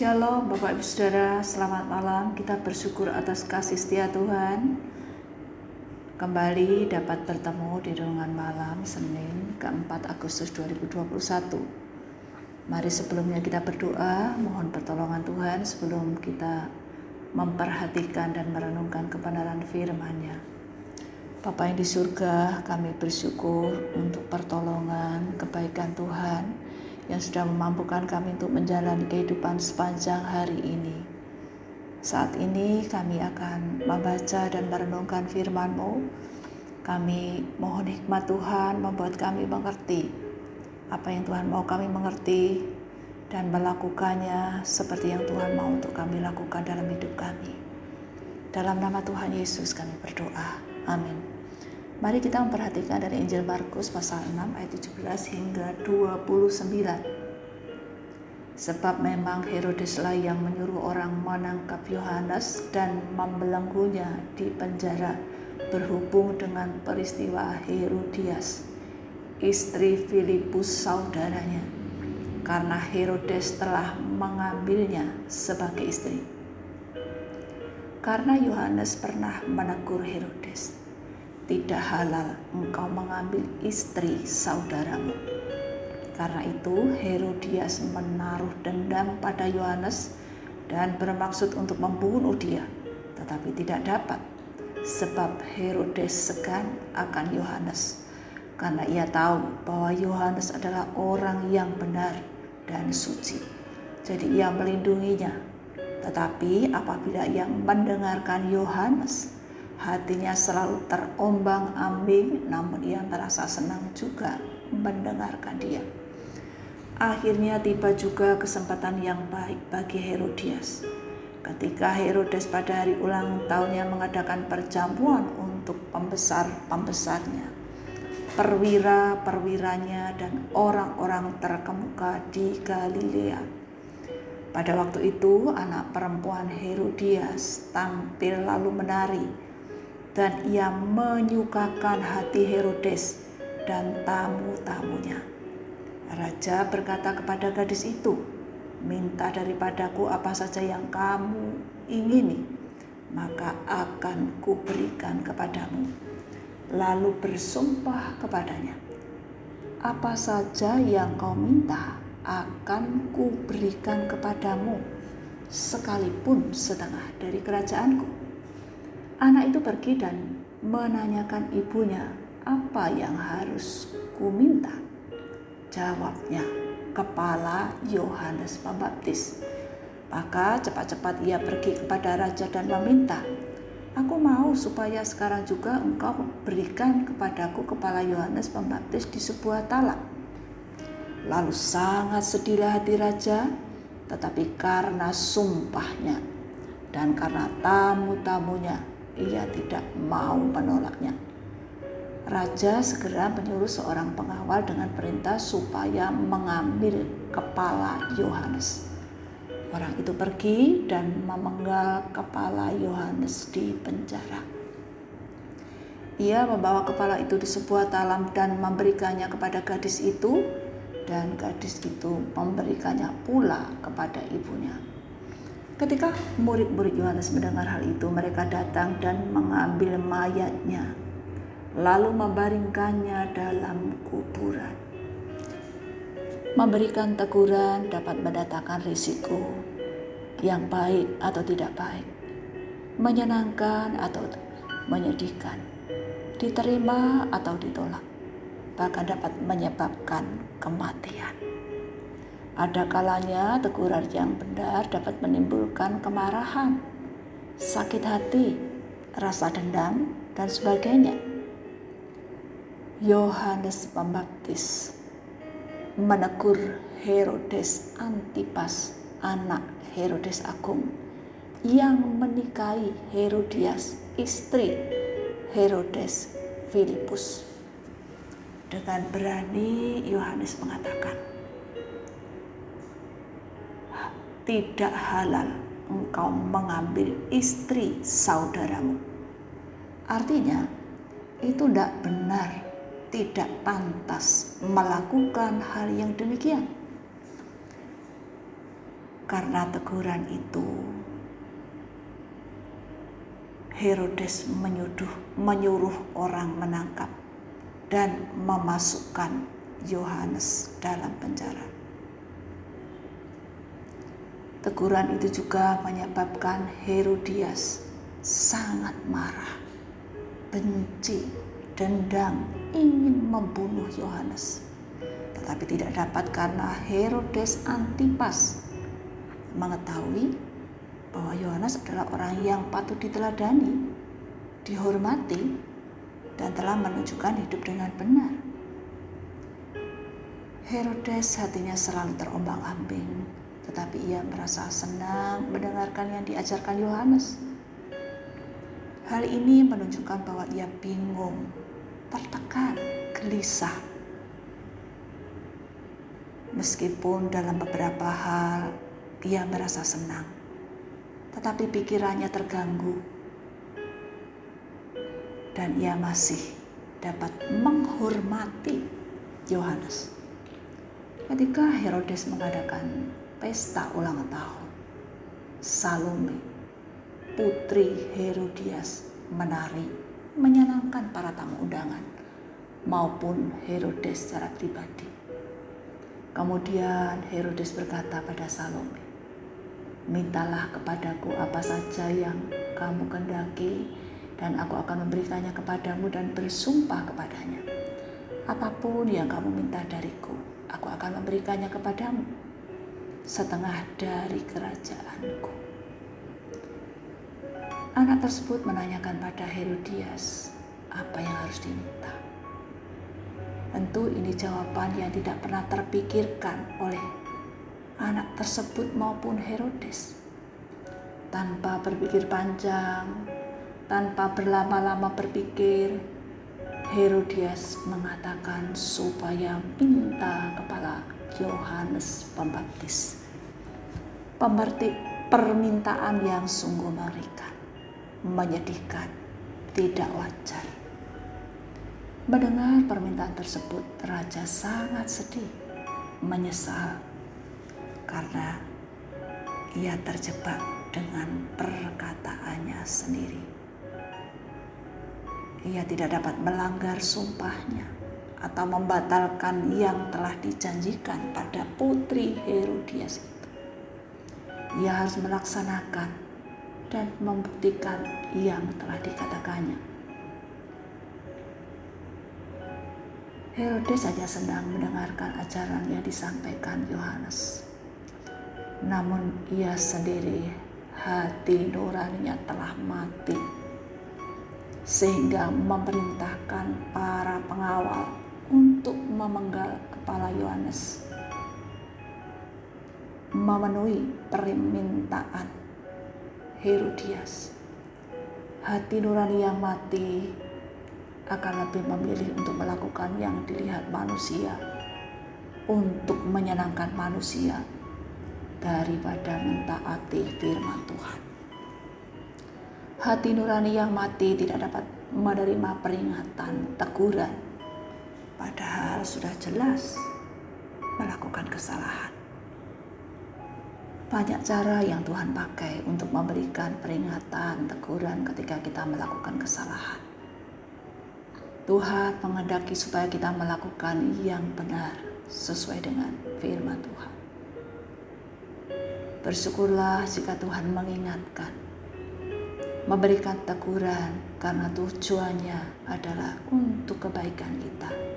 Shalom Bapak Ibu Saudara, selamat malam. Kita bersyukur atas kasih setia Tuhan. Kembali dapat bertemu di renungan malam Senin keempat Agustus 2021. Mari sebelumnya kita berdoa, mohon pertolongan Tuhan sebelum kita memperhatikan dan merenungkan kebenaran firman-Nya. Bapa yang di surga, kami bersyukur untuk pertolongan, kebaikan Tuhan yang sudah memampukan kami untuk menjalani kehidupan sepanjang hari ini. Saat ini kami akan membaca dan merenungkan firman-Mu. Kami mohon hikmat Tuhan membuat kami mengerti apa yang Tuhan mau kami mengerti dan melakukannya seperti yang Tuhan mau untuk kami lakukan dalam hidup kami. Dalam nama Tuhan Yesus kami berdoa. Amin. Mari kita memperhatikan dari Injil Markus pasal 6 ayat 17 hingga 29. Sebab memang Herodeslah yang menyuruh orang menangkap Yohanes dan membelenggunya di penjara berhubung dengan peristiwa Herodias, istri Filipus saudaranya, karena Herodes telah mengambilnya sebagai istri. Karena Yohanes pernah menegur Herodes, tidak halal engkau mengambil istri saudaramu. Karena itu Herodias menaruh dendam pada Yohanes dan bermaksud untuk membunuh dia, tetapi tidak dapat sebab Herodes segan akan Yohanes karena ia tahu bahwa Yohanes adalah orang yang benar dan suci. Jadi ia melindunginya. Tetapi apabila ia mendengarkan Yohanes, Hatinya selalu terombang-ambing, namun ia merasa senang juga mendengarkan dia. Akhirnya tiba juga kesempatan yang baik bagi Herodias. Ketika Herodes pada hari ulang tahunnya mengadakan perjamuan untuk pembesar-pembesarnya, perwira-perwiranya dan orang-orang terkemuka di Galilea. Pada waktu itu, anak perempuan Herodias tampil lalu menari dan ia menyukakan hati Herodes dan tamu-tamunya. Raja berkata kepada gadis itu, "Minta daripadaku apa saja yang kamu ingini, maka akan kuberikan kepadamu." Lalu bersumpah kepadanya, "Apa saja yang kau minta akan kuberikan kepadamu, sekalipun setengah dari kerajaanku." Anak itu pergi dan menanyakan ibunya, "Apa yang harus ku minta?" Jawabnya, "Kepala Yohanes Pembaptis." Maka cepat-cepat ia pergi kepada raja dan meminta, "Aku mau supaya sekarang juga engkau berikan kepadaku kepala Yohanes Pembaptis di sebuah talak." Lalu sangat sedihlah hati raja, tetapi karena sumpahnya dan karena tamu-tamunya ia tidak mau menolaknya. Raja segera menyuruh seorang pengawal dengan perintah supaya mengambil kepala Yohanes. Orang itu pergi dan memenggal kepala Yohanes di penjara. Ia membawa kepala itu di sebuah talam dan memberikannya kepada gadis itu, dan gadis itu memberikannya pula kepada ibunya. Ketika murid-murid Yohanes mendengar hal itu, mereka datang dan mengambil mayatnya, lalu membaringkannya dalam kuburan. Memberikan teguran dapat mendatangkan risiko yang baik atau tidak baik, menyenangkan atau menyedihkan, diterima atau ditolak, bahkan dapat menyebabkan kematian. Ada kalanya teguran yang benar dapat menimbulkan kemarahan, sakit hati, rasa dendam, dan sebagainya. Yohanes Pembaptis menegur Herodes Antipas, anak Herodes Agung, yang menikahi Herodias, istri Herodes Filipus. Dengan berani Yohanes mengatakan, tidak halal engkau mengambil istri saudaramu. Artinya, itu tidak benar, tidak pantas melakukan hal yang demikian. Karena teguran itu, Herodes menyuruh, menyuruh orang menangkap dan memasukkan Yohanes dalam penjara. Teguran itu juga menyebabkan Herodias sangat marah, benci, dendam, ingin membunuh Yohanes. Tetapi tidak dapat karena Herodes Antipas mengetahui bahwa Yohanes adalah orang yang patut diteladani, dihormati, dan telah menunjukkan hidup dengan benar. Herodes hatinya selalu terombang-ambing tetapi ia merasa senang mendengarkan yang diajarkan Yohanes. Hal ini menunjukkan bahwa ia bingung, tertekan, gelisah. Meskipun dalam beberapa hal ia merasa senang, tetapi pikirannya terganggu dan ia masih dapat menghormati Yohanes. Ketika Herodes mengadakan pesta ulang tahun. Salome, putri Herodias, menari, menyenangkan para tamu undangan maupun Herodes secara pribadi. Kemudian Herodes berkata pada Salome, Mintalah kepadaku apa saja yang kamu kendaki dan aku akan memberikannya kepadamu dan bersumpah kepadanya. Apa pun yang kamu minta dariku, aku akan memberikannya kepadamu setengah dari kerajaanku. Anak tersebut menanyakan pada Herodias apa yang harus diminta. Tentu ini jawaban yang tidak pernah terpikirkan oleh anak tersebut maupun Herodes. Tanpa berpikir panjang, tanpa berlama-lama berpikir, Herodias mengatakan supaya minta kepala Yohanes Pembaptis. Pemerti permintaan yang sungguh mengerikan, menyedihkan, tidak wajar. Mendengar permintaan tersebut, raja sangat sedih, menyesal karena ia terjebak dengan perkataannya sendiri. Ia tidak dapat melanggar sumpahnya atau membatalkan yang telah dijanjikan pada putri Herodias itu. Ia harus melaksanakan dan membuktikan yang telah dikatakannya. Herodes saja senang mendengarkan ajaran yang disampaikan Yohanes. Namun ia sendiri hati nuraninya telah mati sehingga memerintahkan para pengawal untuk memenggal kepala Yohanes memenuhi permintaan Herodias. Hati nurani yang mati akan lebih memilih untuk melakukan yang dilihat manusia untuk menyenangkan manusia daripada mentaati firman Tuhan. Hati nurani yang mati tidak dapat menerima peringatan, teguran, padahal sudah jelas melakukan kesalahan. Banyak cara yang Tuhan pakai untuk memberikan peringatan, teguran ketika kita melakukan kesalahan. Tuhan mengendaki supaya kita melakukan yang benar sesuai dengan firman Tuhan. Bersyukurlah jika Tuhan mengingatkan, memberikan teguran karena tujuannya adalah untuk kebaikan kita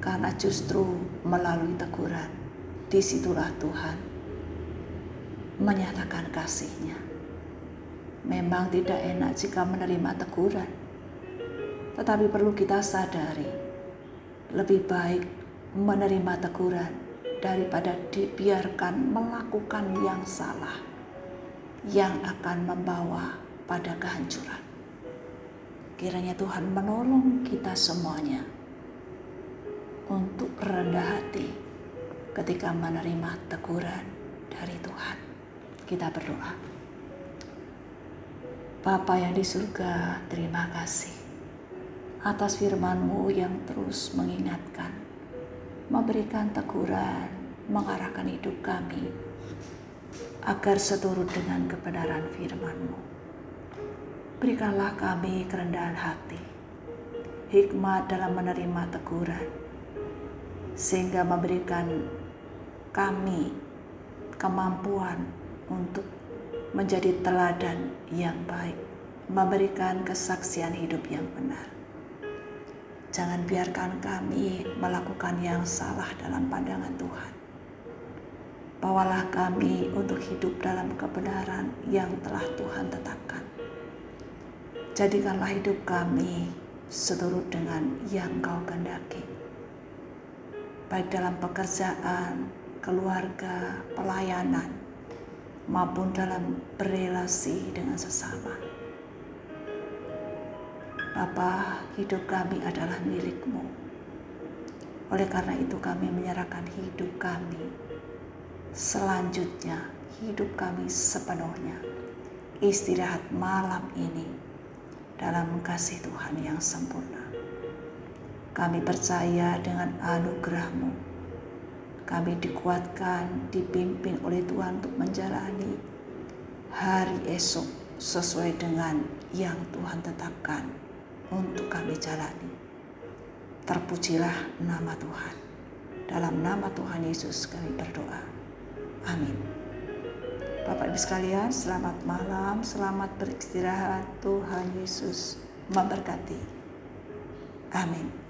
karena justru melalui teguran, di situlah Tuhan menyatakan kasihnya. Memang tidak enak jika menerima teguran, tetapi perlu kita sadari, lebih baik menerima teguran daripada dibiarkan melakukan yang salah, yang akan membawa pada kehancuran. Kiranya Tuhan menolong kita semuanya untuk rendah hati ketika menerima teguran dari Tuhan. Kita berdoa. Bapa yang di surga, terima kasih atas firman-Mu yang terus mengingatkan, memberikan teguran, mengarahkan hidup kami agar seturut dengan kebenaran firman-Mu. Berikanlah kami kerendahan hati, hikmat dalam menerima teguran, sehingga memberikan kami kemampuan untuk menjadi teladan yang baik, memberikan kesaksian hidup yang benar. Jangan biarkan kami melakukan yang salah dalam pandangan Tuhan. Bawalah kami untuk hidup dalam kebenaran yang telah Tuhan tetapkan. Jadikanlah hidup kami seturut dengan yang kau kehendaki. Baik dalam pekerjaan, keluarga, pelayanan, maupun dalam berelasi dengan sesama. Bapa, hidup kami adalah milikmu. Oleh karena itu kami menyerahkan hidup kami. Selanjutnya hidup kami sepenuhnya. Istirahat malam ini dalam kasih Tuhan yang sempurna. Kami percaya dengan anugerahmu kami dikuatkan, dipimpin oleh Tuhan untuk menjalani hari esok sesuai dengan yang Tuhan tetapkan untuk kami jalani. Terpujilah nama Tuhan. Dalam nama Tuhan Yesus kami berdoa. Amin. Bapak Ibu sekalian, selamat malam, selamat beristirahat. Tuhan Yesus memberkati. Amin.